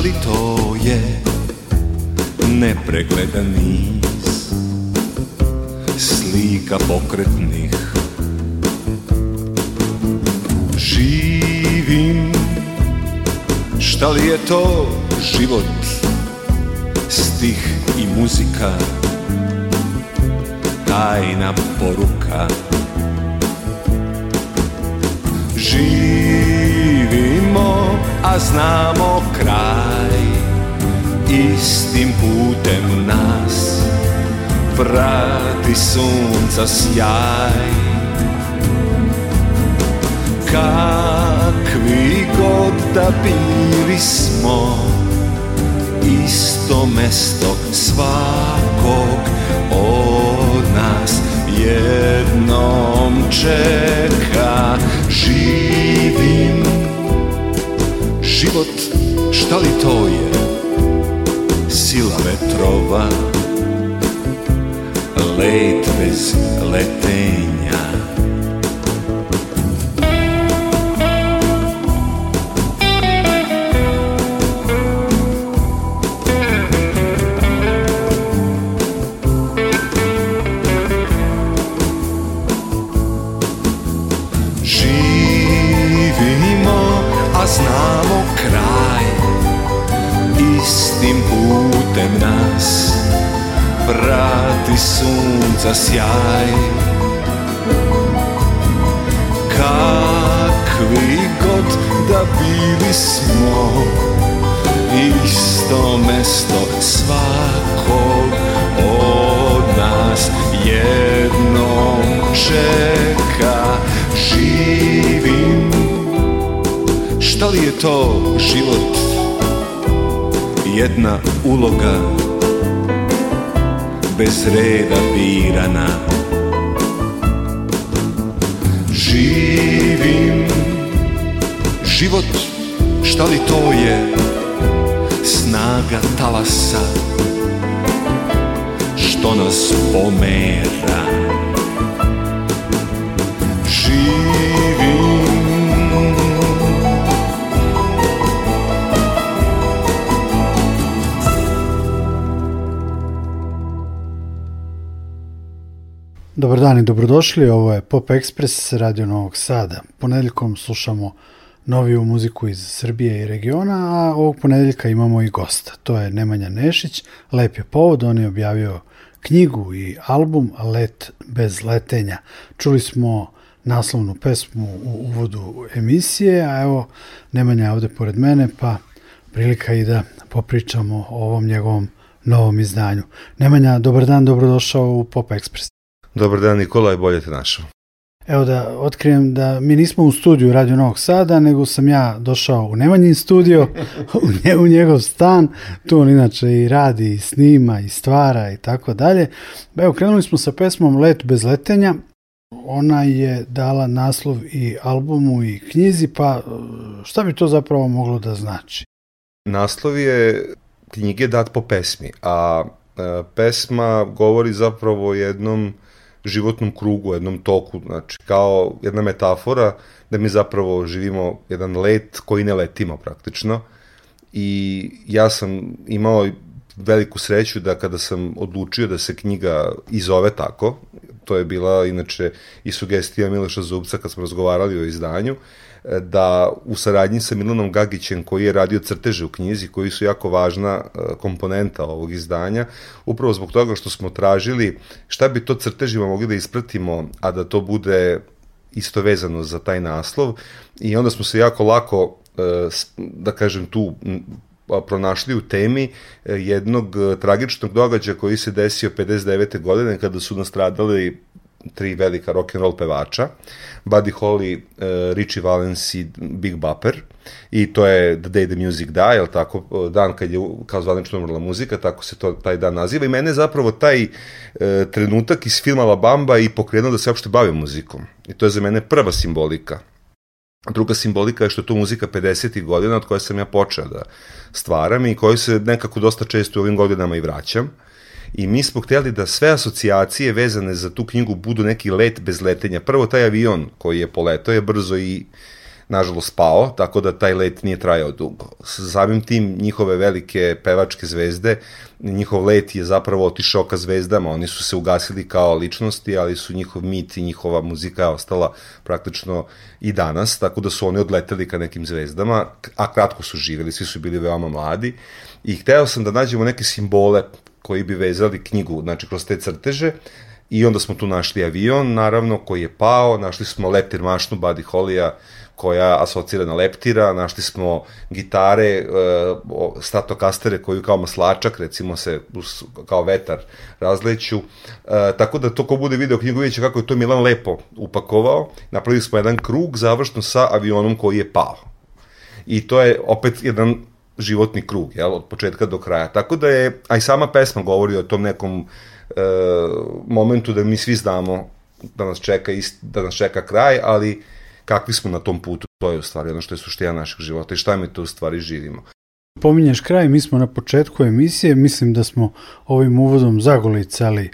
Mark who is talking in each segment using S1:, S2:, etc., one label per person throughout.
S1: Život šta li to je Nepregledan niz Slika pokretnih? Živim. Šta li je to život Stih i muzika? Tajna poruka. Živimo, a znamo kraj. Istim putem nas Prati sunca sjaj. Kakvi god da bili smo Isto mesto svakog od nas Jednom čeka. Živim Život, šta li to je? Sila vetrova Let bez letenja to život? Jedna uloga bez reda birana Živim Život, šta li to je? Snaga talasa Što nas pomera
S2: Dobar dan i dobrodošli, ovo je Pop Express Radio Novog Sada. Ponedeljkom slušamo noviju muziku iz Srbije i regiona, a ovog ponedeljka imamo i gosta. To je Nemanja Nešić, lep je povod, on je objavio knjigu i album Let bez letenja. Čuli smo naslovnu pesmu u uvodu emisije, a evo Nemanja je ovde pored mene, pa prilika i da popričamo o ovom njegovom novom izdanju. Nemanja, dobar dan, dobrodošao u Pop Express.
S3: Dobar dan Nikola i bolje te našao.
S2: Evo da otkrijem da mi nismo u studiju Radio Novog Sada, nego sam ja došao u Nemanjin studio, u, nje, u njegov stan, tu on inače i radi, i snima, i stvara i tako dalje. Evo, krenuli smo sa pesmom Let bez letenja, ona je dala naslov i albumu i knjizi, pa šta bi to zapravo moglo da znači?
S3: Naslov je knjige dat po pesmi, a e, pesma govori zapravo o jednom životnom krugu, jednom toku, znači kao jedna metafora da mi zapravo živimo jedan let koji ne letimo praktično. I ja sam imao veliku sreću da kada sam odlučio da se knjiga izove tako, to je bila inače i sugestija Miloša Zubca kad smo razgovarali o izdanju, da u saradnji sa Milanom Gagićem koji je radio crteže u knjizi koji su jako važna e, komponenta ovog izdanja upravo zbog toga što smo tražili šta bi to crtežima mogli da ispratimo a da to bude isto vezano za taj naslov i onda smo se jako lako e, da kažem tu pronašli u temi e, jednog tragičnog događaja koji se desio 59. godine kada su nastradali tri velika rock and roll pevača, Buddy Holly, uh, Richie Valens i Big Bopper i to je The Day the Music Die, je tako, dan kad je kao zvanično umrla muzika, tako se to taj dan naziva i mene zapravo taj uh, trenutak iz filma La Bamba i pokrenuo da se uopšte bavim muzikom. I to je za mene prva simbolika. Druga simbolika je što je to muzika 50. godina od koje sam ja počeo da stvaram i koju se nekako dosta često u ovim godinama i vraćam. I mi smo hteli da sve asocijacije vezane za tu knjigu budu neki let bez letenja. Prvo, taj avion koji je poletao je brzo i nažalost pao, tako da taj let nije trajao dugo. Samim tim njihove velike pevačke zvezde, njihov let je zapravo otišao ka zvezdama, oni su se ugasili kao ličnosti, ali su njihov mit i njihova muzika ostala praktično i danas, tako da su oni odleteli ka nekim zvezdama, a kratko su živjeli, svi su bili veoma mladi i hteo sam da nađemo neke simbole koji bi vezali knjigu, znači kroz te crteže, I onda smo tu našli avion, naravno, koji je pao, našli smo leptir mašnu Buddy Hollija, koja asocira na leptira, našli smo gitare, uh, statokastere koju kao maslačak, recimo se kao vetar razleću, uh, tako da to ko bude video knjigu vidjet će kako je to Milan lepo upakovao, napravili smo jedan krug završno sa avionom koji je pao. I to je opet jedan životni krug, jel, od početka do kraja. Tako da je, a i sama pesma govori o tom nekom e, momentu da mi svi znamo da nas čeka ist, da nas čeka kraj, ali kakvi smo na tom putu, to je u stvari ono što je suština našeg života i šta mi to u stvari živimo.
S2: Pominješ kraj, mi smo na početku emisije, mislim da smo ovim uvodom zagolicali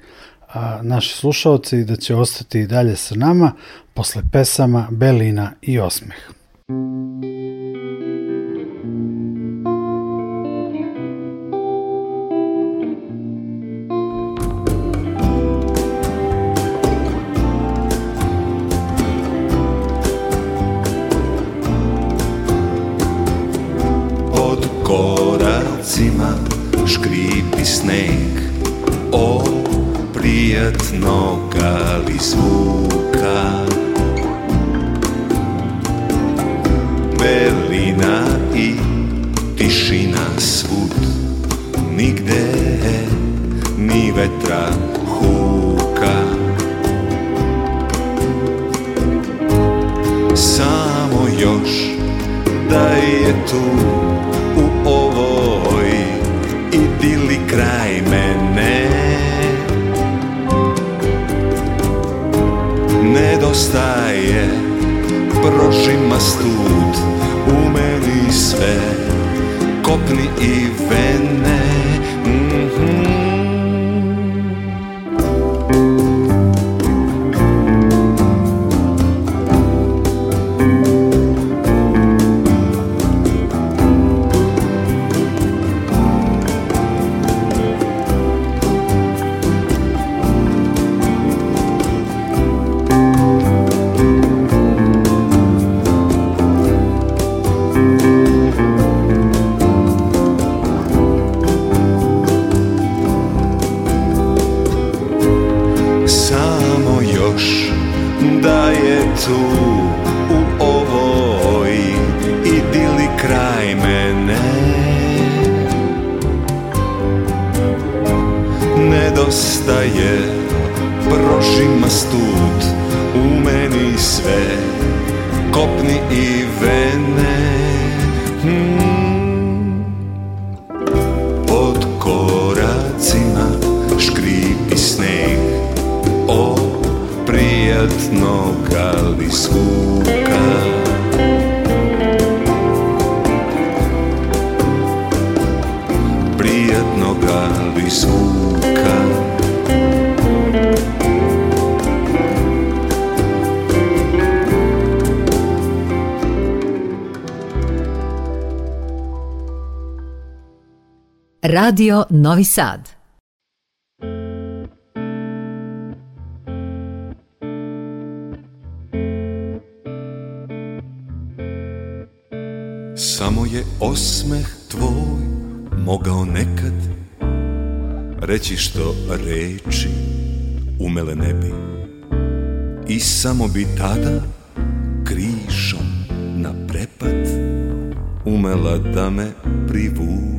S2: a, naše slušalce i da će ostati i dalje sa nama posle pesama Belina i Osmeh.
S1: Škripi sneg. O prijatnog ali zvuka? Belina i tišina svud. Nigde ni vetra huka. Samo još da je tu idili kraj mene. Nedostaje prožima stud U meni sve kopni i vene
S4: Radio Novi Sad.
S1: Samo je osmeh tvoj mogao nekad reći što reči umele ne bi i samo bi tada krišom na prepad umela da me privučeš sebi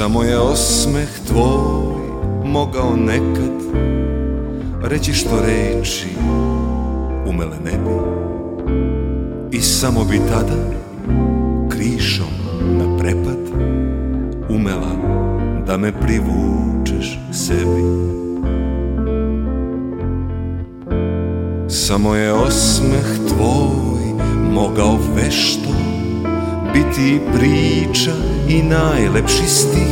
S1: Samo je osmeh tvoj mogao nekad Reći što reči umele ne bi I samo bi tada krišom na prepad Umela da me privučeš sebi. Samo je osmeh tvoj mogao vešto biti priča i najlepši stih.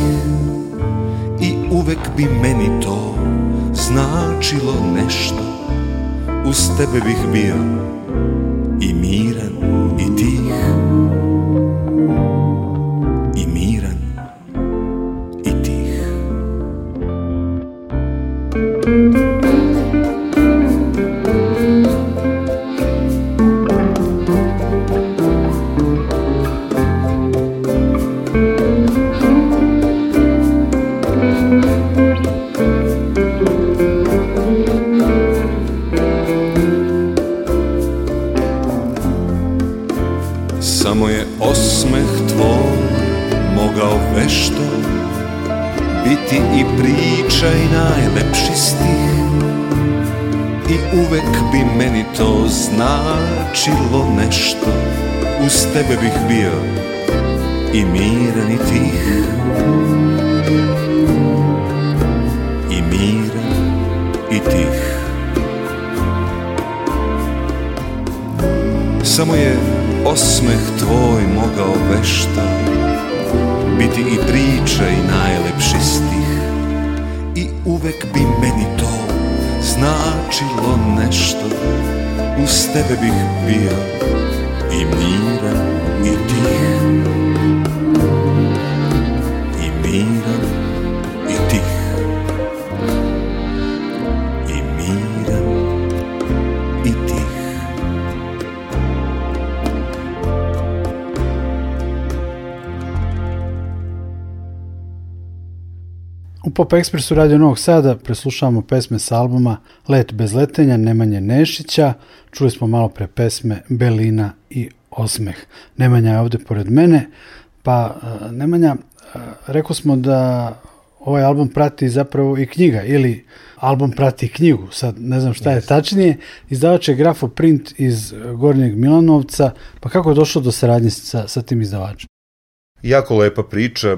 S1: I uvek bi meni to značilo nešto. Uz tebe bih bio Samo tebe bih bio i miran i tih. I miran i tih. Samo je osmeh tvoj mogao vešta Biti i priča i najlepši stih. I uvek bi meni to značilo nešto. Uz tebe bih bio i miran i tih
S2: U Pop Expressu Radio Novog Sada preslušavamo pesme sa albuma Let bez letenja Nemanje Nešića. Čuli smo malo pre pesme Belina i Osmeh. Nemanja je ovde pored mene. Pa, e, Nemanja, e, rekao smo da ovaj album prati zapravo i knjiga ili album prati knjigu, sad ne znam šta je tačnije. Izdavač je Grafoprint iz Gornjeg Milanovca, pa kako je došlo do saradnje sa, sa tim izdavačem?
S3: Jako lepa priča,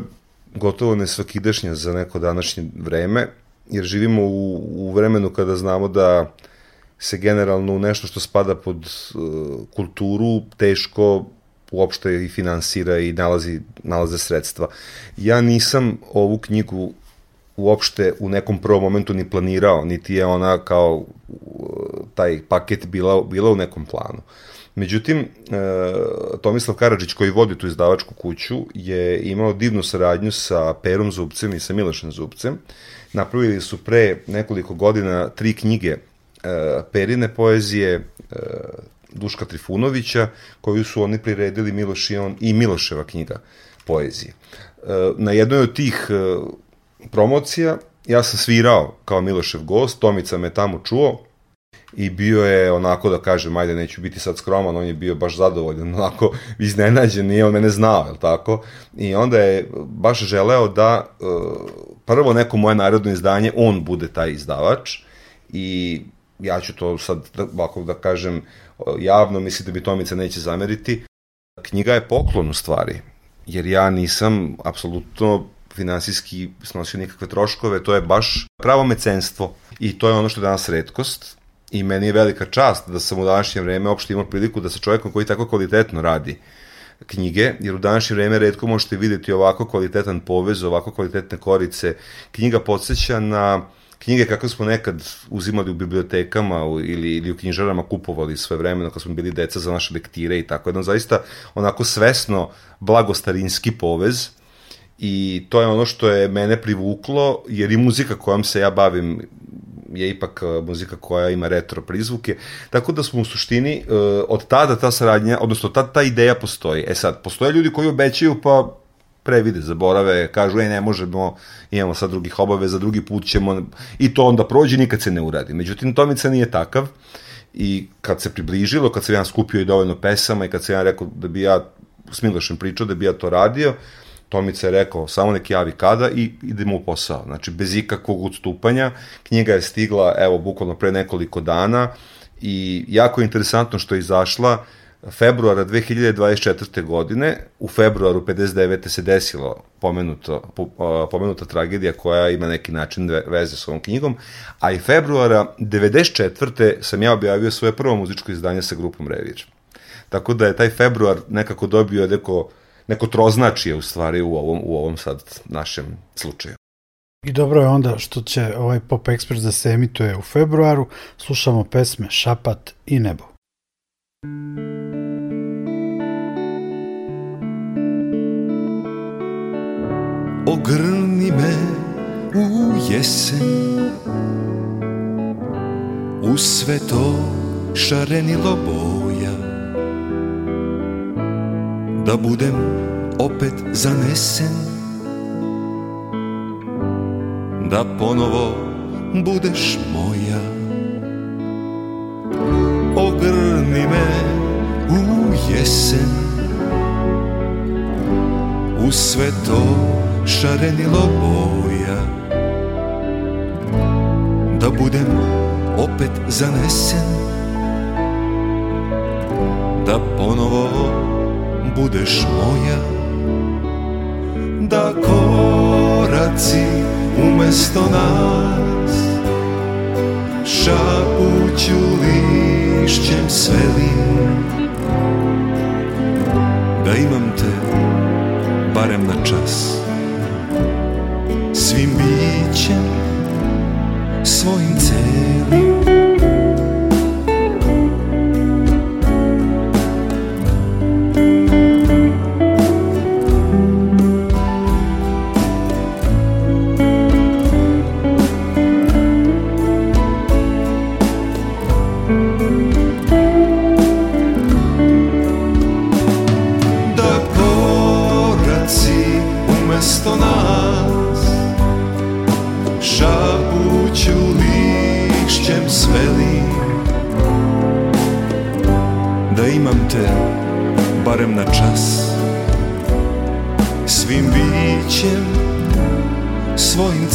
S3: gotovo nesvakidašnja za neko današnje vreme, jer živimo u, u vremenu kada znamo da se generalno u nešto što spada pod uh, kulturu teško uopšte i finansira i nalazi, nalaze sredstva. Ja nisam ovu knjigu uopšte u nekom prvom momentu ni planirao, niti je ona kao uh, taj paket bila, bila u nekom planu. Međutim, e, Tomislav Karadžić koji vodi tu izdavačku kuću je imao divnu saradnju sa Perom Zubcem i sa Milošem Zubcem. Napravili su pre nekoliko godina tri knjige e, Perine poezije, e, Duška Trifunovića, koju su oni priredili Miloš i on i Miloševa knjiga poezije. Na jednoj od tih promocija ja sam svirao kao Milošev gost, Tomica me tamo čuo, i bio je onako da kažem, ajde neću biti sad skroman, on je bio baš zadovoljan, onako iznenađen, nije on mene znao, je tako? I onda je baš želeo da uh, prvo neko moje narodno izdanje, on bude taj izdavač i ja ću to sad, da, ovako da kažem, javno, mislim da bi Tomica neće zameriti. Knjiga je poklon u stvari, jer ja nisam apsolutno finansijski snosio nikakve troškove, to je baš pravo mecenstvo i to je ono što je danas redkost i meni je velika čast da sam u današnje vreme uopšte imao priliku da sa čovjekom koji tako kvalitetno radi knjige, jer u današnje vreme redko možete videti ovako kvalitetan povez, ovako kvalitetne korice. Knjiga podsjeća na knjige kakve smo nekad uzimali u bibliotekama ili, ili u knjižarama kupovali sve vremena kad smo bili deca za naše lektire i tako. Jedan zaista onako svesno blagostarinski povez i to je ono što je mene privuklo, jer i muzika kojom se ja bavim je ipak e, muzika koja ima retro prizvuke, tako da smo u suštini e, od tada ta saradnja, odnosno tada ta ideja postoji. E sad, postoje ljudi koji obećaju pa previde, zaborave, kažu, e, ne možemo, imamo sad drugih obaveza, drugi put ćemo, i to onda prođe, nikad se ne uradi. Međutim, Tomica nije takav, i kad se približilo, kad sam ja skupio i dovoljno pesama i kad sam ja rekao da bi ja s Milošem pričao da bi ja to radio, uh, Tomica je rekao, samo neki javi kada i idemo u posao. Znači, bez ikakvog odstupanja. Knjiga je stigla, evo, bukvalno pre nekoliko dana i jako je interesantno što je izašla februara 2024. godine, u februaru 59. se desilo pomenuto, pomenuta tragedija koja ima neki način veze s ovom knjigom, a i februara 94. sam ja objavio svoje prvo muzičko izdanje sa grupom Revir. Tako da je taj februar nekako dobio neko neko troznačije u stvari u ovom, u ovom sad našem slučaju.
S2: I dobro je onda što će ovaj Pop Express da se emituje u februaru. Slušamo pesme Šapat i Nebo.
S1: Ogrni me u jesen U sve to šarenilo boja Da budem opet zanesen. Da ponovo budeš moja. Ogrni me u jesen. U sve to šarenilo boja. Da budem opet zanesen. Da ponovo budeš moja Da koraci umesto nas. Šapuću lišćem svelim Da imam te barem na čas. Svim bićem svojim celim sveli da imam te barem na čas. Svim bićem svojim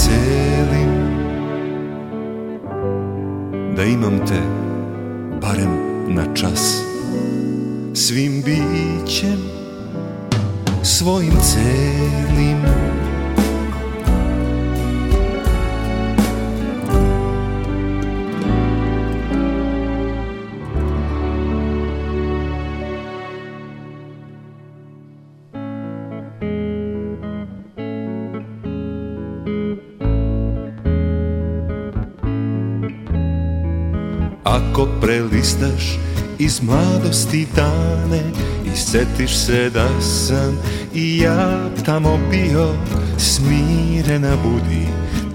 S1: prelistaš iz mladosti dane I setiš se da sam i ja tamo bio Smirena budi,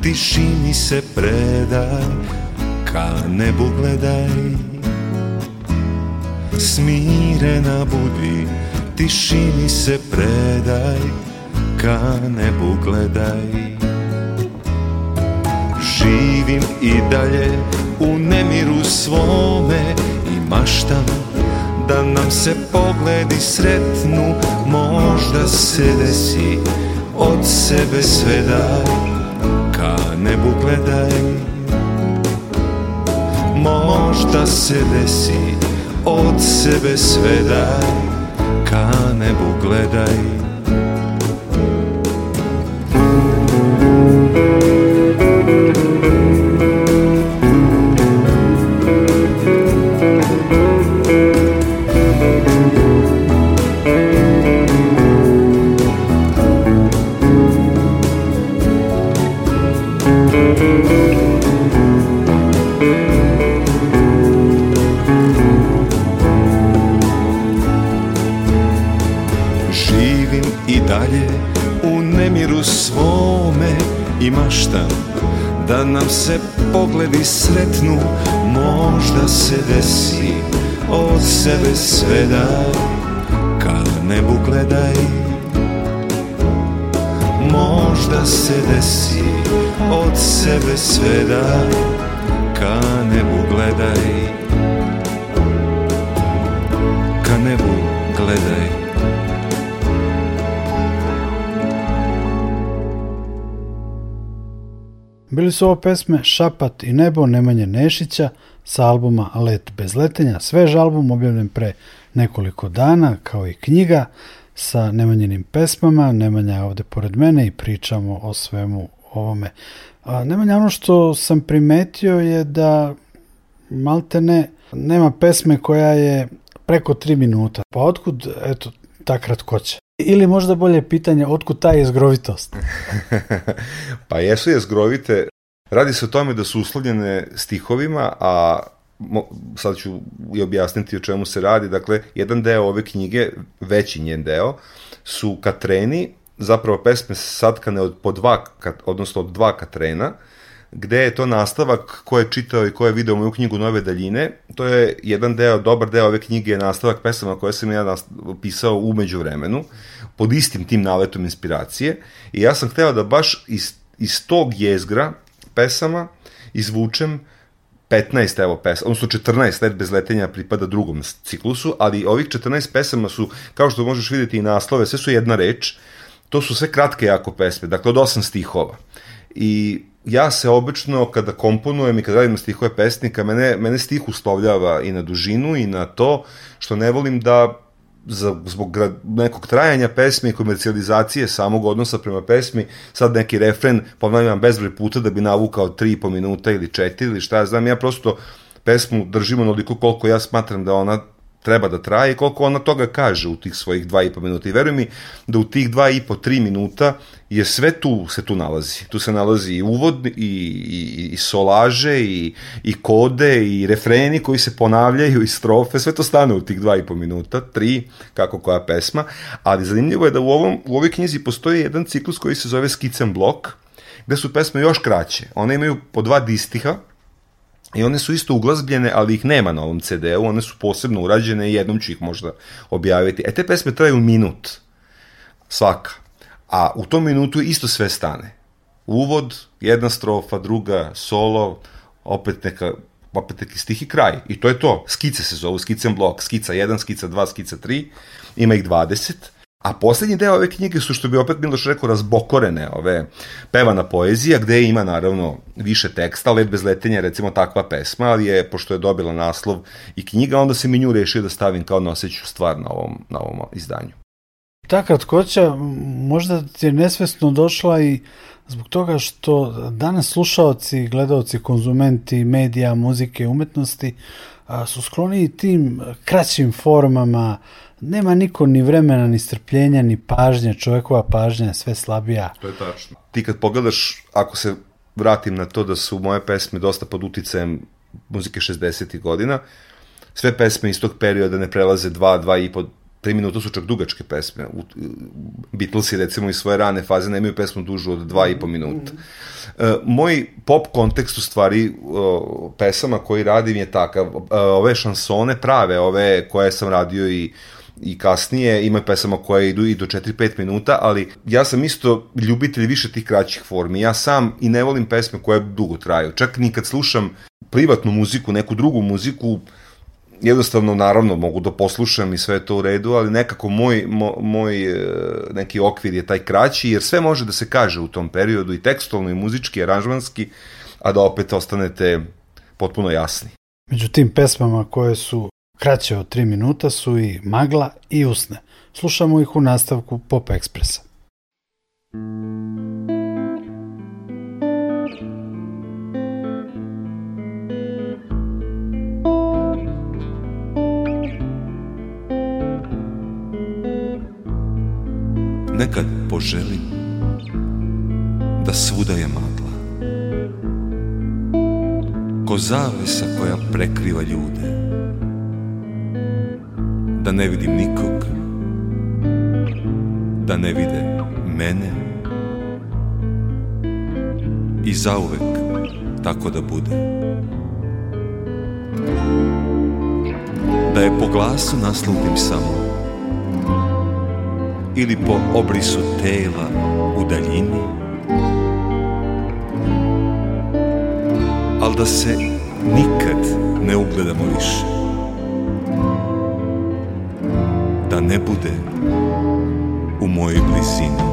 S1: tišini se predaj Ka nebu gledaj. Smirena budi, tišini se predaj Ka nebu gledaj. Živim i dalje u nemiru svome maštam da nam se pogledi sretnu Možda se desi od sebe sve daj ka nebu gledaj. Možda se desi od sebe sve daj ka nebu gledaj
S2: Bili su ovo pesme Šapat i nebo Nemanje Nešića sa albuma Let bez letenja. Svež album objavljen pre nekoliko dana kao i knjiga sa Nemanjenim pesmama. Nemanja je ovde pored mene i pričamo o svemu ovome. A, Nemanja, ono što sam primetio je da maltene nema pesme koja je preko tri minuta. Pa otkud, eto, ta kratkoća? Ili možda bolje pitanje, otkud ta jezgrovitost?
S3: pa jesu je zgrovite. Radi se o tome da su uslovljene stihovima, a sad ću i objasniti o čemu se radi. Dakle, jedan deo ove knjige, veći njen deo, su katreni, zapravo pesme satkane od po dva, odnosno od dva katrena, gde je to nastavak ko je čitao i ko je video moju knjigu Nove daljine. To je jedan deo, dobar deo ove knjige je nastavak pesama koje sam ja pisao umeđu vremenu, pod istim tim naletom inspiracije. I ja sam hteo da baš iz, iz tog jezgra pesama izvučem 15 evo pesama, odnosno 14 let bez letenja pripada drugom ciklusu, ali ovih 14 pesama su, kao što možeš vidjeti i naslove, sve su jedna reč, to su sve kratke jako pesme, dakle od osam stihova. I ja se obično kada komponujem i kada radim stihove pesnika, mene, mene stih uslovljava i na dužinu i na to što ne volim da za, zbog nekog trajanja pesme i komercijalizacije samog odnosa prema pesmi, sad neki refren ponavljam bezbroj puta da bi navukao 3,5 minuta ili 4 ili šta ja znam, ja prosto pesmu držim onoliko koliko ja smatram da ona treba da traje i koliko ona toga kaže u tih svojih dva i po minuta. I veruj mi da u tih dva i po, tri minuta je sve tu se tu nalazi. Tu se nalazi i uvod, i, i, i solaže, i, i kode, i refreni koji se ponavljaju, i strofe, sve to stane u tih dva i po minuta, tri, kako koja pesma. Ali zanimljivo je da u, ovom, u ovoj knjizi postoji jedan ciklus koji se zove Skicen blok, gde su pesme još kraće. One imaju po dva distiha, I one su isto uglazbljene, ali ih nema na ovom CD-u, one su posebno urađene i jednom ću ih možda objaviti. E, te pesme traju minut, svaka. A u tom minutu isto sve stane. Uvod, jedna strofa, druga, solo, opet neka opet neki stih i kraj. I to je to. Skice se zovu, skicen blok, skica 1, skica 2, skica 3, ima ih 20 A poslednji deo ove knjige su, što bi opet Miloš rekao, razbokorene ove pevana poezija, gde ima naravno više teksta, Let bez letenja recimo takva pesma, ali je, pošto je dobila naslov i knjiga, onda se mi nju rešio da stavim kao noseću stvar na ovom, na ovom izdanju.
S2: Ta kratkoća možda ti je nesvesno došla i zbog toga što danas slušaoci, gledaoci, konzumenti medija, muzike, umetnosti su skloni tim kraćim formama, nema niko ni vremena, ni strpljenja, ni pažnje, čovekova pažnja je sve slabija.
S3: To je tačno. Ti kad pogledaš, ako se vratim na to da su moje pesme dosta pod uticajem muzike 60. godina, sve pesme iz tog perioda ne prelaze 2, 2 i po, 3 minuta su čak dugačke pesme. Beatlesi recimo iz svoje rane faze nemaju pesmu dužu od 2 i po minuta. E, moj pop kontekst u stvari pesama koji radim je takav. E, ove šansone prave, ove koje sam radio i i kasnije, ima pesama koje idu i do 4-5 minuta, ali ja sam isto ljubitelj više tih kraćih formi. Ja sam i ne volim pesme koje dugo traju. Čak ni kad slušam privatnu muziku, neku drugu muziku, jednostavno naravno mogu da poslušam i sve to u redu, ali nekako moj, mo, moj e, neki okvir je taj kraći, jer sve može da se kaže u tom periodu i tekstualno i muzički, i aranžmanski, a da opet ostanete potpuno jasni.
S2: Među tim pesmama koje su Kraće od 3 minuta su i Magla i Usne. Slušamo ih u nastavku Pop Ekspresa.
S1: Nekad poželim da svuda je magla Ko zavesa koja prekriva ljude da ne vidim nikog, da ne vide mene i zauvek tako da bude. Da je po glasu naslutim samo ili po obrisu tela u daljini, al da se nikad ne ugledamo više. Da ne bude u mojoj blizini.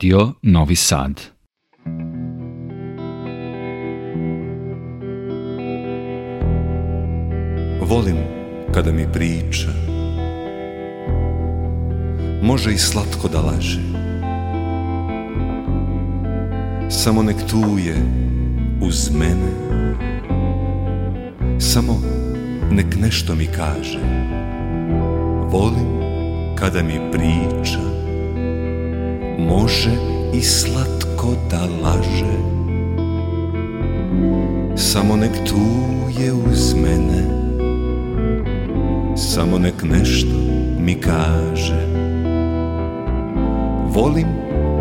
S5: Radio Novi Sad.
S1: Volim kada mi priča. Može i slatko da laže. Samo nek tuje uz mene. Samo nek nešto mi kaže. Volim kada mi priča Može i slatko da laže. Samo nek tuje uz mene samo nek nešto mi kaže. Volim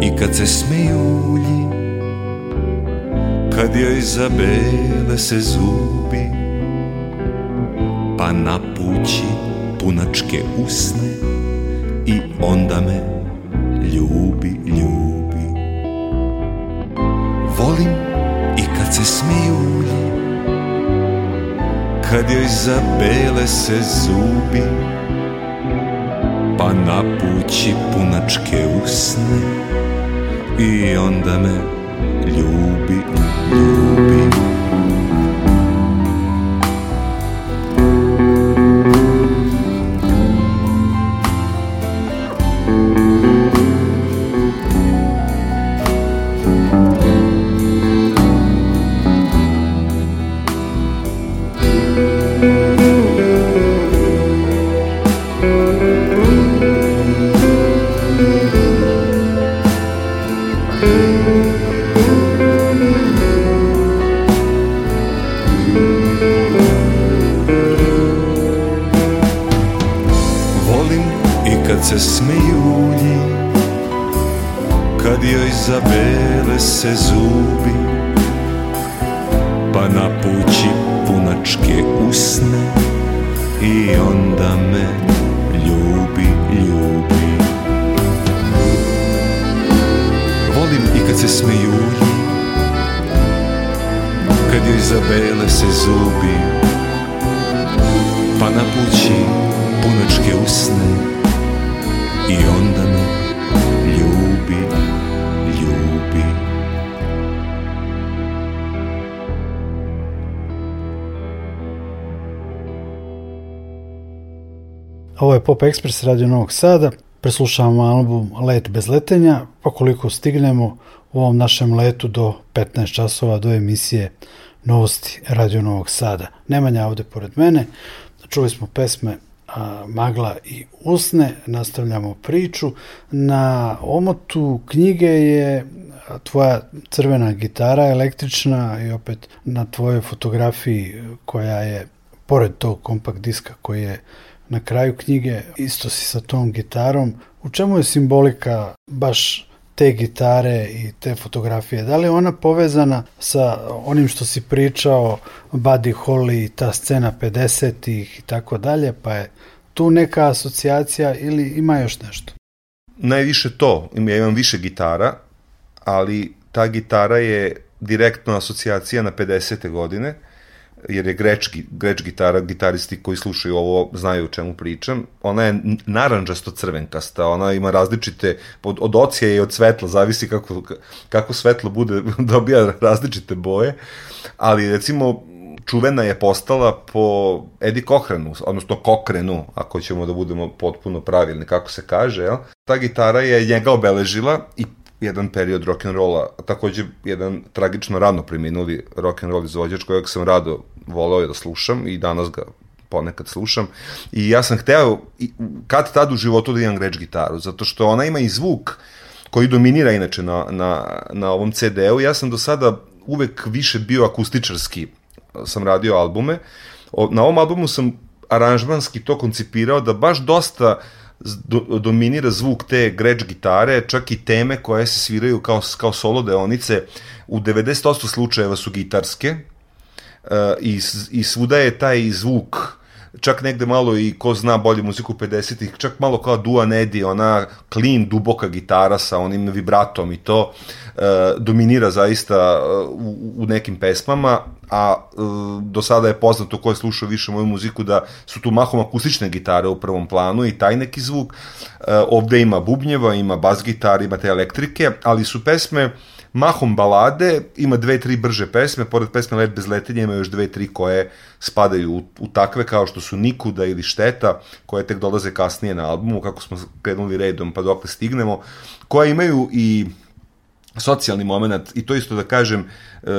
S1: i kad se smejulji Kad joj zabele se zubi Pa napući punačke usne I onda me ljubi, ljubi. Volim i kad se smejulji kad joj zabele se zubi Pa napući punačke usne. I onda me ljubi, ljubi
S2: Express Radio Novog Sada. Preslušavamo album Let bez letenja, pa koliko stignemo u ovom našem letu do 15 časova do emisije Novosti Radio Novog Sada. Nemanja ovde pored mene. Čuli smo pesme a, Magla i Usne, nastavljamo priču. Na omotu knjige je tvoja crvena gitara električna i opet na tvojoj fotografiji koja je pored tog kompakt diska koji je na kraju knjige, isto si sa tom gitarom. U čemu je simbolika baš te gitare i te fotografije? Da li je ona povezana sa onim što si pričao, Buddy Holly, ta scena 50-ih i tako dalje, pa je tu neka asocijacija ili ima još nešto?
S3: Najviše to, ja imam više gitara, ali ta gitara je direktno asocijacija na 50. godine, jer je greč, greč gitara, gitaristi koji slušaju ovo znaju o čemu pričam. Ona je naranđasto crvenkasta, ona ima različite, od, od ocija i od svetla, zavisi kako, kako svetlo bude, dobija različite boje, ali recimo čuvena je postala po Eddie Cochranu, odnosno Cochranu, ako ćemo da budemo potpuno pravilni, kako se kaže, jel? Ta gitara je njega obeležila i jedan period rock'n'rolla, takođe jedan tragično rano preminuli rock'n'roll izvođač kojeg sam rado volao da slušam i danas ga ponekad slušam i ja sam hteo kad tad u životu da imam greč gitaru, zato što ona ima i zvuk koji dominira inače na, na, na ovom CD-u. Ja sam do sada uvek više bio akustičarski sam radio albume. Na ovom albumu sam aranžmanski to koncipirao da baš dosta do, dominira zvuk te greč gitare, čak i teme koje se sviraju kao, kao solo deonice. U 90% slučajeva su gitarske uh, i, i svuda je taj zvuk čak negde malo i ko zna bolje muziku 50-ih, čak malo kao Dua Nedi, ona clean, duboka gitara sa onim vibratom i to e, dominira zaista e, u, u nekim pesmama, a e, do sada je poznato ko je slušao više moju muziku da su tu mahom akustične gitare u prvom planu i taj neki zvuk. E, ovde ima bubnjeva, ima bas gitar, ima te elektrike, ali su pesme mahom balade, ima dve, tri brže pesme, pored pesme Let bez letenja ima još dve, tri koje spadaju u, u takve kao što su Nikuda ili Šteta, koje tek dolaze kasnije na albumu, kako smo krenuli redom pa dokle stignemo, koje imaju i socijalni moment i to isto da kažem, uh,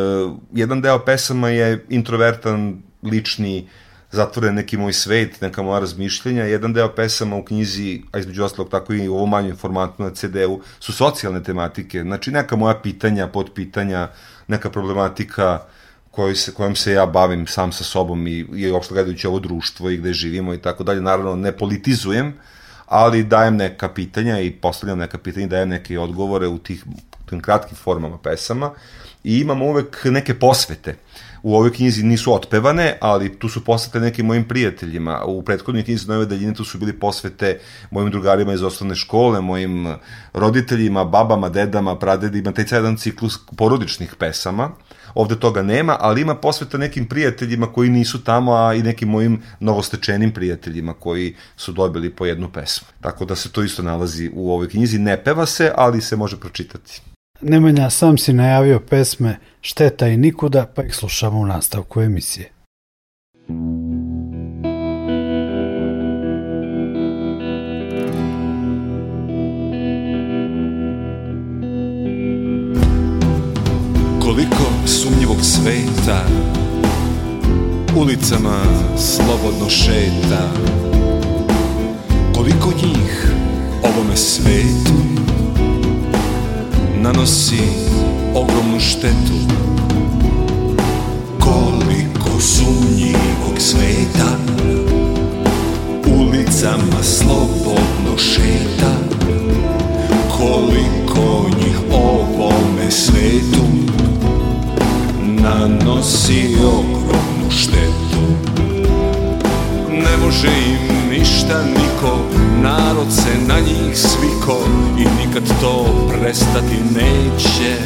S3: jedan deo pesama je introvertan, lični, zatvoren neki moj svet, neka moja razmišljenja. Jedan deo pesama u knjizi, a između ostalog tako i u ovom manjem formatu na CD-u, su socijalne tematike. Znači neka moja pitanja, podpitanja, neka problematika koj se, kojom se ja bavim sam sa sobom i, i uopšte gledajući ovo društvo i gde živimo i tako dalje. Naravno, ne politizujem, ali dajem neka pitanja i postavljam neka pitanja i dajem neke odgovore u tih tim kratkim formama pesama i imamo uvek neke posvete. U ovoj knjizi nisu otpevane, ali tu su posvete nekim mojim prijateljima. U prethodnoj knjizi Nove daljine tu su bili posvete mojim drugarima iz osnovne škole, mojim roditeljima, babama, dedama, pradedima, taj jedan ciklus porodičnih pesama. Ovde toga nema, ali ima posveta nekim prijateljima koji nisu tamo, a i nekim mojim novostečenim prijateljima koji su dobili po jednu pesmu. Tako da se to isto nalazi u ovoj knjizi. Ne peva se, ali se može pročitati.
S2: Nemanja, sam si najavio pesme Šteta i nikuda, pa ih slušamo u nastavku emisije.
S1: Koliko sumnjivog sveta Ulicama slobodno šeta Koliko njih ovome svetu Nanosi ogromnu štetu. Koliko sumnjivog sveta Ulicama slobodno šeta. Koliko njih ovome svetu Nanosi ogromnu štetu. Ne može im ništa niko Narod se na njih sviko I nikad to prestati neće.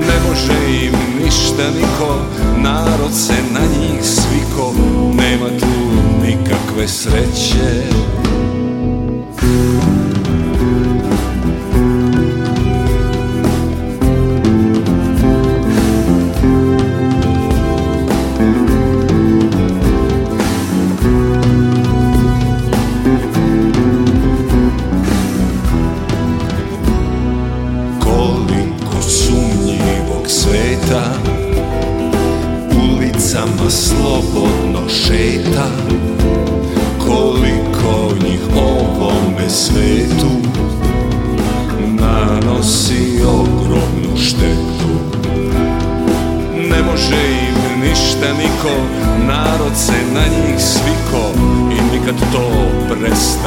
S1: Ne može im ništa niko Narod se na njih sviko Nema tu nikakve sreće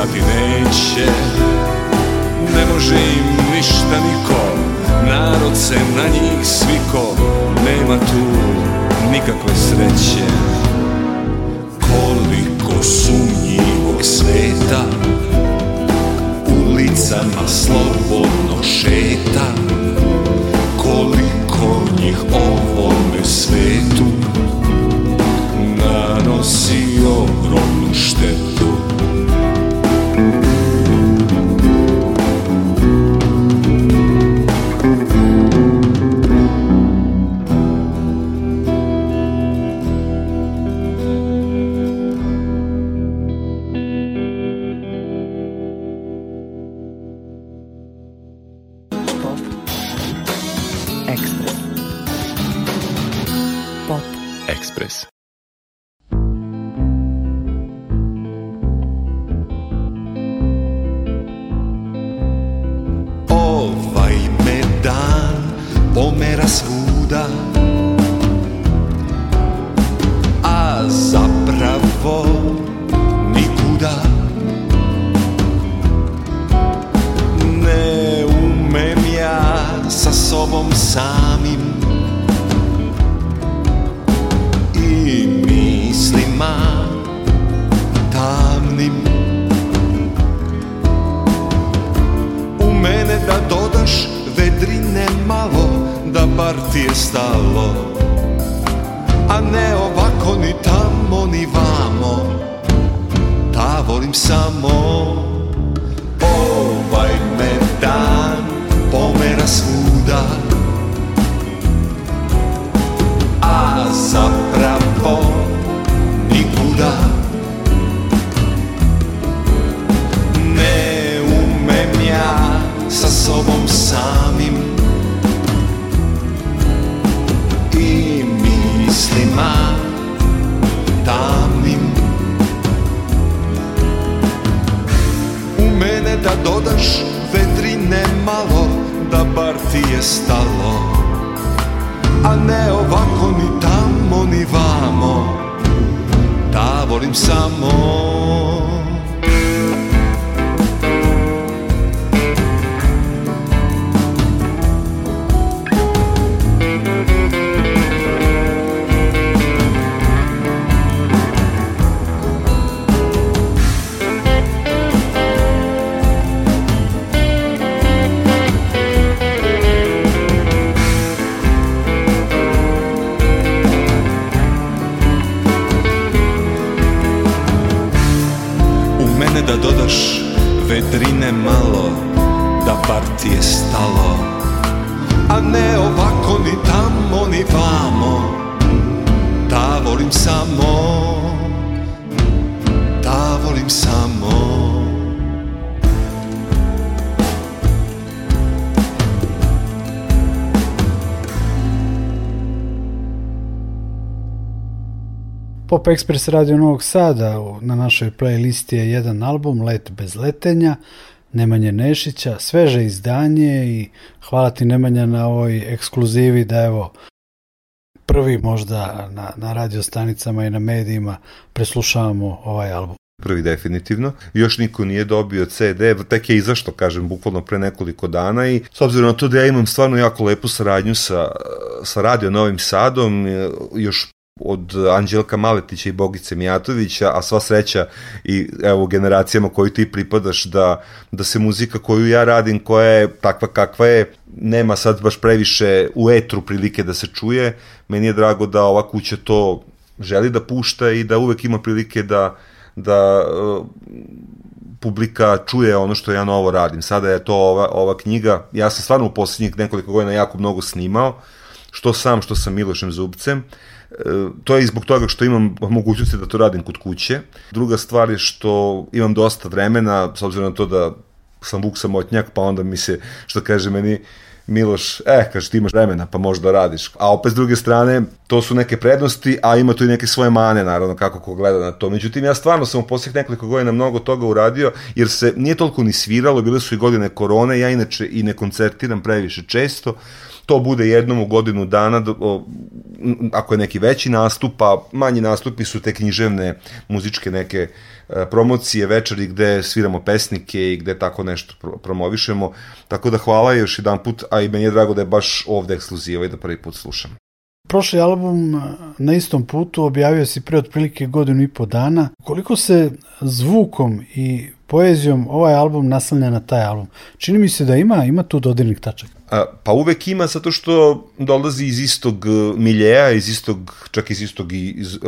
S1: prestati neće Ne može im ništa niko. Narod se na njih sviko Nema tu nikakve sreće. Koliko sumnjivog sveta Ulicama slobodno šeta stalo. A ne ovako ni tamo ni vamo. Ta volim samo volim samo Da volim samo.
S2: Pop Express Radio Novog Sada na našoj playlisti je jedan album Let bez letenja Nemanje Nešića, sveže izdanje i hvala ti Nemanja na ovoj ekskluzivi da evo prvi možda na, na radio stanicama i na medijima preslušavamo ovaj album.
S3: prvi definitivno. Još niko nije dobio CD, tek je izašto, kažem, bukvalno pre nekoliko dana i s obzirom na to da ja imam stvarno jako lepu saradnju sa, sa Radio Novim Sadom, još od Anđelka Maletića i Bogice Mijatovića, a sva sreća i evo generacijama koju ti pripadaš da, da se muzika koju ja radim, koja je takva kakva je, nema sad baš previše u etru prilike da se čuje. Meni je drago da ova kuća to želi da pušta i da uvek ima prilike da da uh, publika čuje ono što ja novo radim. Sada je to ova, ova knjiga, ja sam stvarno u poslednjih nekoliko godina jako mnogo snimao, što sam, što sa Milošem Zubcem. E, to je i zbog toga što imam mogućnosti da to radim kod kuće. Druga stvar je što imam dosta vremena, s obzirom na to da sam Vuk samotnjak, pa onda mi se, što kaže meni, Miloš, eh, kaže ti imaš vremena, pa možda radiš. A opet s druge strane, to su neke prednosti, a ima tu i neke svoje mane, naravno, kako ko gleda na to. Međutim, ja stvarno sam u posljednjih nekoliko godina mnogo toga uradio, jer se nije toliko ni sviralo, bile su i godine korone, ja inače i ne koncertiram previše često, to bude jednom u godinu dana, ako je neki veći nastup, a manji nastupi su te književne muzičke neke e, promocije, večeri gde sviramo pesnike i gde tako nešto pro- promovišemo. Tako da hvala još jedan put, a i meni je drago da je baš ovde ekskluziva i da prvi put slušam.
S2: Prošli album na istom putu objavio si pre otprilike godinu i po dana. Koliko se zvukom i poezijom ovaj album naslanja na taj album? Čini mi se da ima, ima tu dodirnih tačaka.
S3: A, pa uvek ima zato što dolazi iz istog uh, miljeja, iz istog, čak iz istog i iz, uh,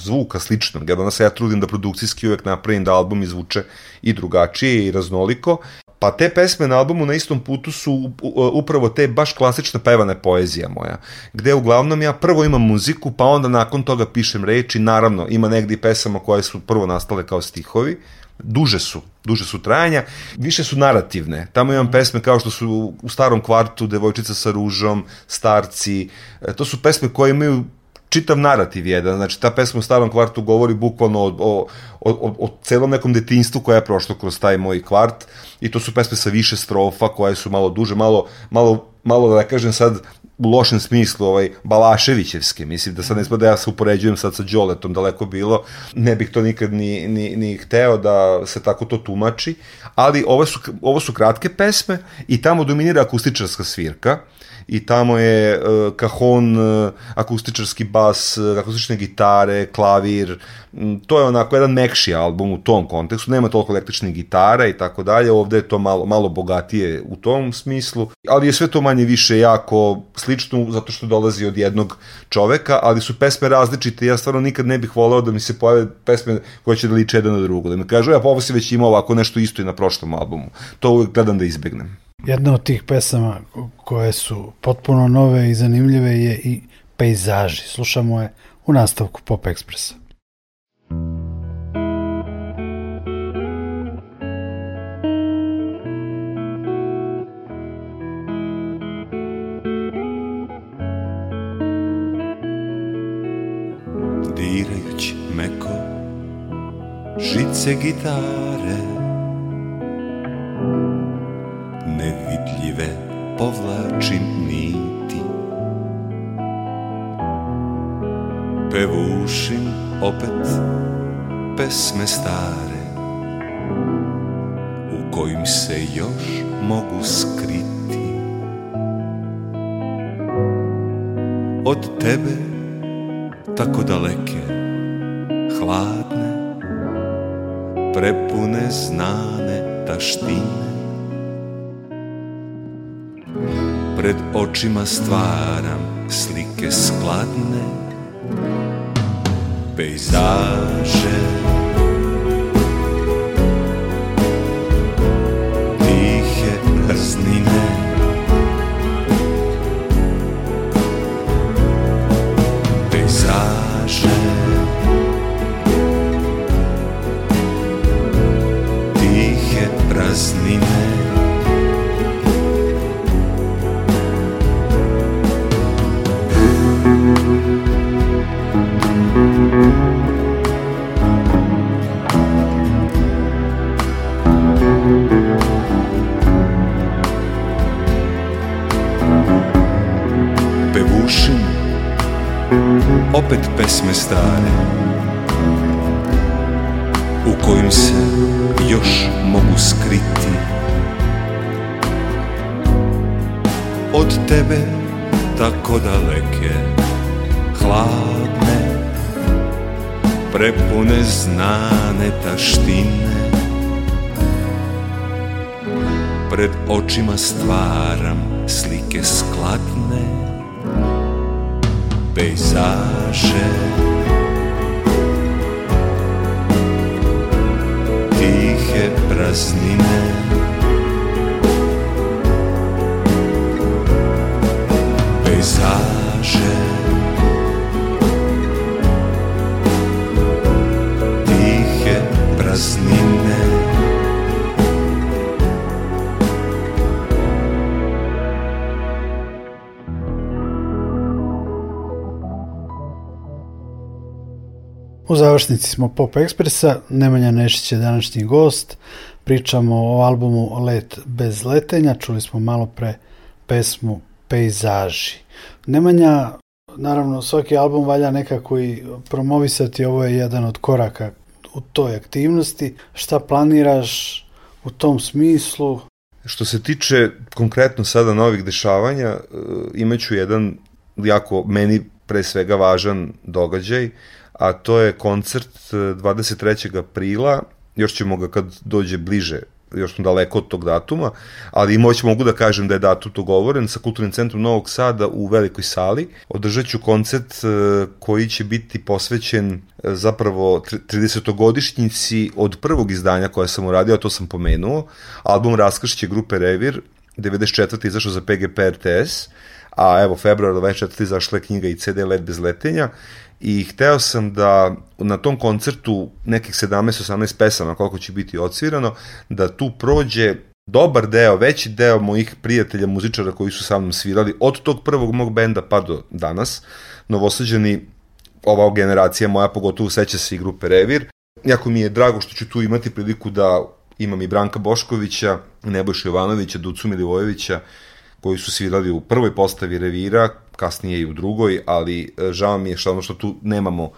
S3: zvuka sličnog. Ja danas ja trudim da produkcijski uvek napravim da album izvuče i drugačije i raznoliko. Pa te pesme na albumu na istom putu su upravo te baš klasična pevana poezija moja, gde uglavnom ja prvo imam muziku, pa onda nakon toga pišem reči, naravno ima negdje pesama koje su prvo nastale kao stihovi, duže su, duže su trajanja, više su narativne. Tamo imam pesme kao što su u starom kvartu Devojčica sa ružom, Starci, e, to su pesme koje imaju čitav narativ jedan, znači ta pesma u starom kvartu govori bukvalno o, o, o, o, celom nekom detinstvu koja je prošlo kroz taj moj kvart i to su pesme sa više strofa koje su malo duže, malo, malo, malo da kažem sad u lošem smislu, ovaj, Balaševićevske, mislim da sad ne da ja se upoređujem sad sa Đoletom, daleko bilo, ne bih to nikad ni, ni, ni hteo da se tako to tumači, ali ovo su, ovo su kratke pesme i tamo dominira akustičarska svirka i tamo je uh, kahon, uh, akustičarski bas, uh, akustične gitare, klavir, to je onako jedan mekši album u tom kontekstu, nema toliko električnih gitara i tako dalje, ovde je to malo, malo bogatije u tom smislu, ali je sve to manje više jako slično zato što dolazi od jednog čoveka, ali su pesme različite, ja stvarno nikad ne bih voleo da mi se pojave pesme koje će da liče jedan na drugo, da mi kažu, ja pa ovo si već imao ovako nešto isto i na prošlom albumu, to uvek gledam da izbegnem.
S2: Jedna od tih pesama koje su potpuno nove i zanimljive je i pejzaži. Slušamo je u nastavku Pop Ekspresa.
S1: Dirajući meko žice gitare Nevidljive povlačim niti. Pevušim opet pesme stare U kojim se još mogu skriti. Od tebe tako daleke, hladne Prepune znane taštine Pred očima stvaram slike skladne Pejzaže. Tihe rznine Pejzaže. Tihe praznine opet pesme stare U kojim se još mogu skriti. Od tebe tako daleke, hladne Prepune znane taštine. Pred očima stvaram slike skladne Pejzaže Tihe praznine Pejzaže
S2: U završnici smo Pop Ekspresa, Nemanja Nešić je današnji gost, pričamo o albumu Let bez letenja, čuli smo malo pre pesmu Pejzaži. Nemanja, naravno svaki album valja nekako i promovisati, ovo je jedan od koraka u toj aktivnosti. Šta planiraš u tom smislu?
S3: Što se tiče konkretno sada novih dešavanja, e, imaću jedan jako meni pre svega važan događaj, a to je koncert 23. aprila, još ćemo ga kad dođe bliže još smo daleko od tog datuma, ali moć mogu da kažem da je datum dogovoren sa Kulturnim centrom Novog Sada u velikoj sali. Održat ću koncert koji će biti posvećen zapravo 30-godišnjici od prvog izdanja koje sam uradio, a to sam pomenuo, album Raskršće grupe Revir, 94. izašao za PGP RTS, a evo februar 24. izašla je knjiga i CD Let bez letenja i hteo sam da na tom koncertu nekih 17-18 pesama koliko će biti odsvirano, da tu prođe dobar deo, veći deo mojih prijatelja muzičara koji su sa mnom svirali od tog prvog mog benda pa do danas, novosađeni ova generacija moja pogotovo seća se i grupe Revir. Jako mi je drago što ću tu imati priliku da imam i Branka Boškovića, Nebojša Jovanovića, Ducu Milivojevića, koji su svirali u prvoj postavi Revira, kasnije i u drugoj, ali e, žao mi je što ono što tu nemamo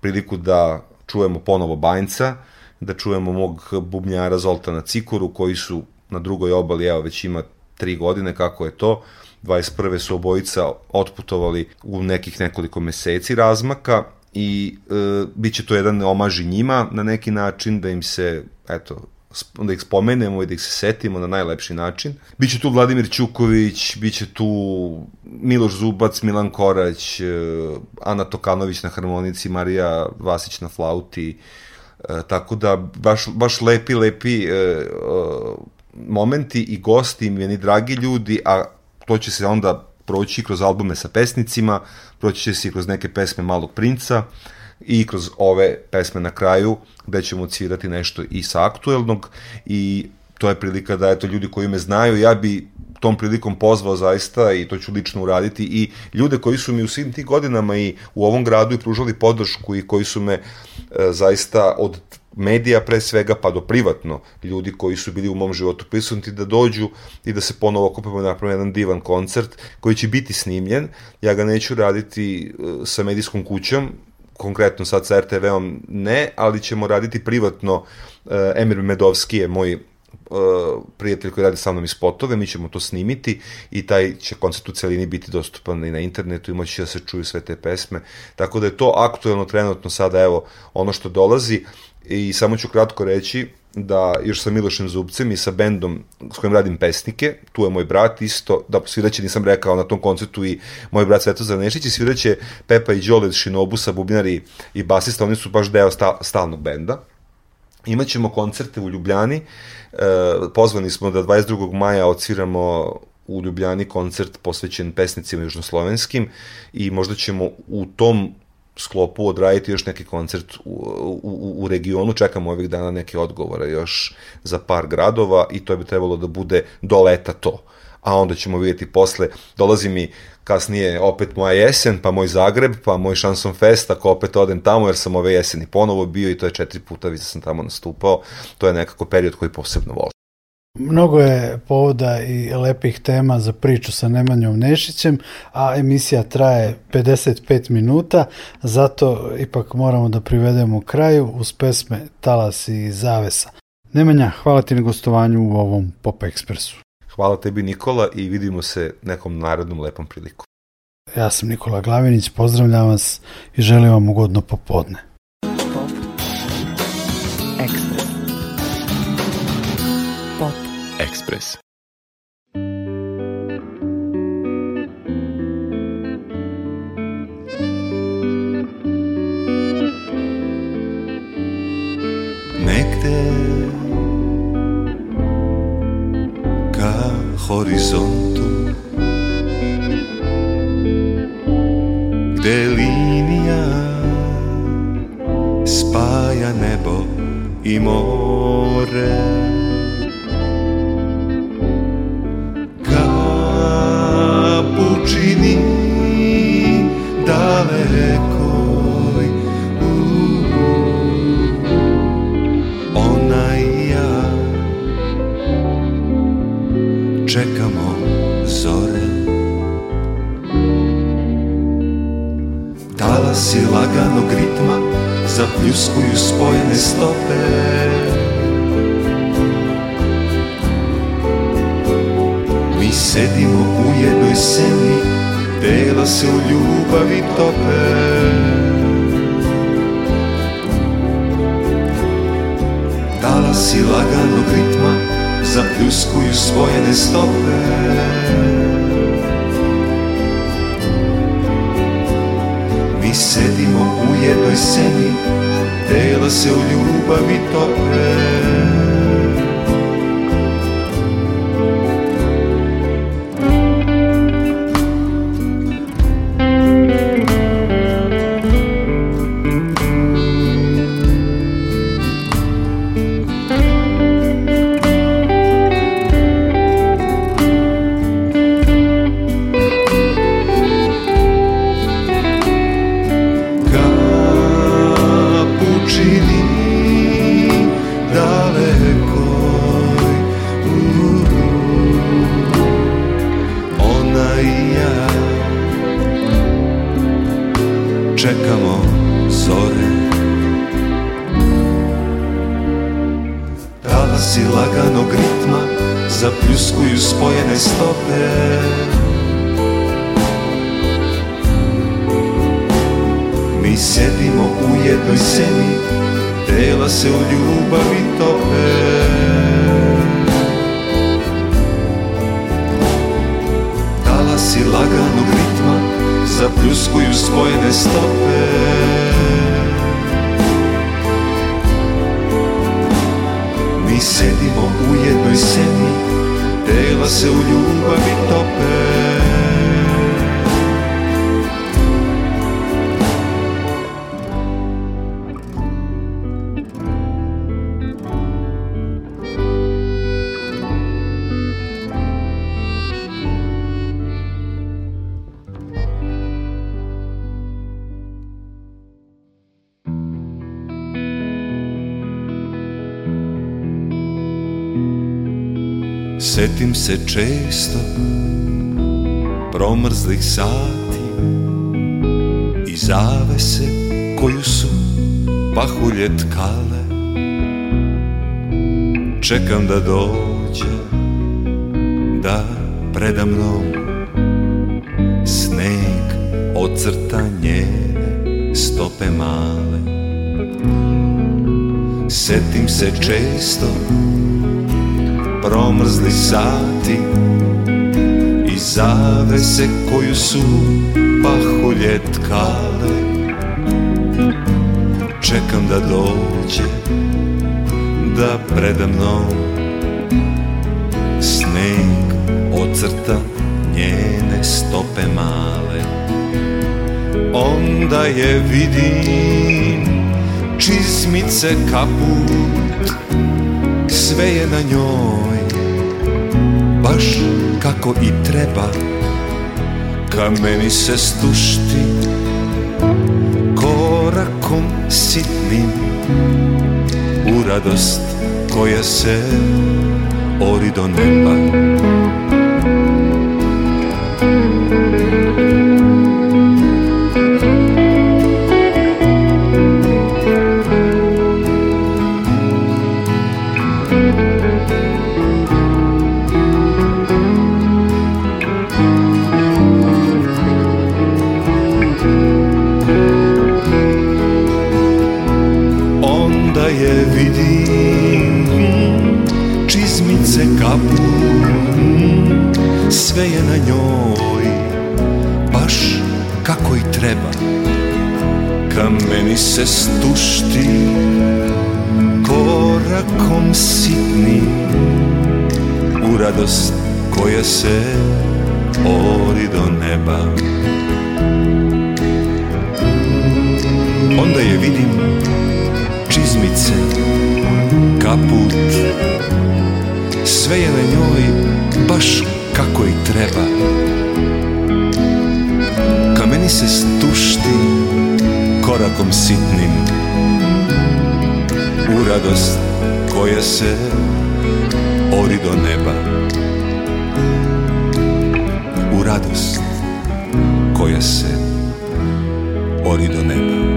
S3: priliku da čujemo ponovo Banjca, da čujemo mog bubnjara Zoltana Cikoru, koji su na drugoj obali, evo već ima tri godine kako je to, 21. su obojica otputovali u nekih nekoliko meseci razmaka i e, bit će to jedan omaž i njima na neki način da im se eto da ih spomenemo i da ih se setimo na najlepši način. Biće tu Vladimir Ćuković, biće tu Miloš Zubac, Milan Korać, e, Ana Tokanović na harmonici, Marija Vasić na flauti, e, tako da baš, baš lepi, lepi e, momenti i gosti, meni dragi ljudi, a to će se onda proći kroz albume sa pesnicima, proći će se i kroz neke pesme Malog princa i kroz ove pesme na kraju gde ćemo cirati nešto i sa aktuelnog i to je prilika da eto ljudi koji me znaju, ja bi tom prilikom pozvao zaista i to ću lično uraditi i ljude koji su mi u svim tih godinama i u ovom gradu i pružali podršku i koji su me e, zaista od medija pre svega pa do privatno ljudi koji su bili u mom životu prisutni da dođu i da se ponovo okupimo i napravimo jedan divan koncert koji će biti snimljen. Ja ga neću raditi e, sa medijskom kućom, konkretno sad sa RTV-om ne, ali ćemo raditi privatno. E, Emir Medovski je moj uh, prijatelj koji radi sa mnom iz spotove, mi ćemo to snimiti i taj će koncert u celini biti dostupan i na internetu i moći da se čuju sve te pesme. Tako da je to aktuelno trenutno sada, evo, ono što dolazi i samo ću kratko reći da još sa Milošem Zubcem i sa bendom s kojim radim pesnike, tu je moj brat isto, da sviraće nisam rekao na tom koncertu i moj brat Svetozar Nešić i sviraće Pepa i Đole Šinobusa, bubnjari i basista, oni su baš deo sta, stalnog benda. Imaćemo koncerte u Ljubljani, e, pozvani smo da 22. maja odsviramo u Ljubljani koncert posvećen pesnicima južnoslovenskim i možda ćemo u tom sklopu odraditi još neki koncert u, u, u regionu, čekamo ovih dana neke odgovore još za par gradova i to bi trebalo da bude do leta to. A onda ćemo vidjeti posle, dolazi mi kasnije opet moja jesen, pa moj Zagreb, pa moj Šanson Fest, ako opet odem tamo, jer sam ove jeseni ponovo bio i to je četiri puta, vidio sam tamo nastupao, to je nekako period koji posebno volim.
S2: Mnogo je povoda i lepih tema za priču sa Nemanjom Nešićem, a emisija traje 55 minuta, zato ipak moramo da privedemo kraju uz pesme Talas i Zavesa. Nemanja, hvala ti na gostovanju u ovom Pop Ekspresu.
S3: Hvala tebi Nikola i vidimo se nekom narodnom lepom priliku.
S2: Ja sam Nikola Glavinić, pozdravljam vas i želim vam ugodno popodne.
S1: Νεκτέ, κα Χωρισμόν, ότι Λίνια σπάει Ανεμό ή Μόρε. Kapučini daleko čekamo zore. Talasi laganog ritma zapljuskuju spojene stope Sedimo u jednoj seni, tela se u ljubavi tope. Talasi laganog ritma zapljuskuju spojene stope Mi sedimo u jednoj seni, tela se u ljubavi tope sedimo u jednoj seni Tela se u ljubavi tope se često promrzlih sati i zavese koju su pahulje tkale. Čekam da dođe, da predamnom sneg ocrta njene stope male. Setim se često promrzli sati i zavese koju su pahulje tkale. Čekam da dođe da predamnom sneg ocrta njene stope male. Onda je vidim čizmice kaput sve je na njoj baš kako i treba. Ka meni se stušti korakom sitnim U radost koja se ori do neba sve je na njoj Baš kako i treba. Ka meni se stušti Korakom sitni U radost koja se ori do neba. Onda je vidim čizmice, kaput. Sve je na njoj baš kako i treba. Ka meni se stušti korakom sitnim U radost koja se ori do neba. U radost koja se ori do neba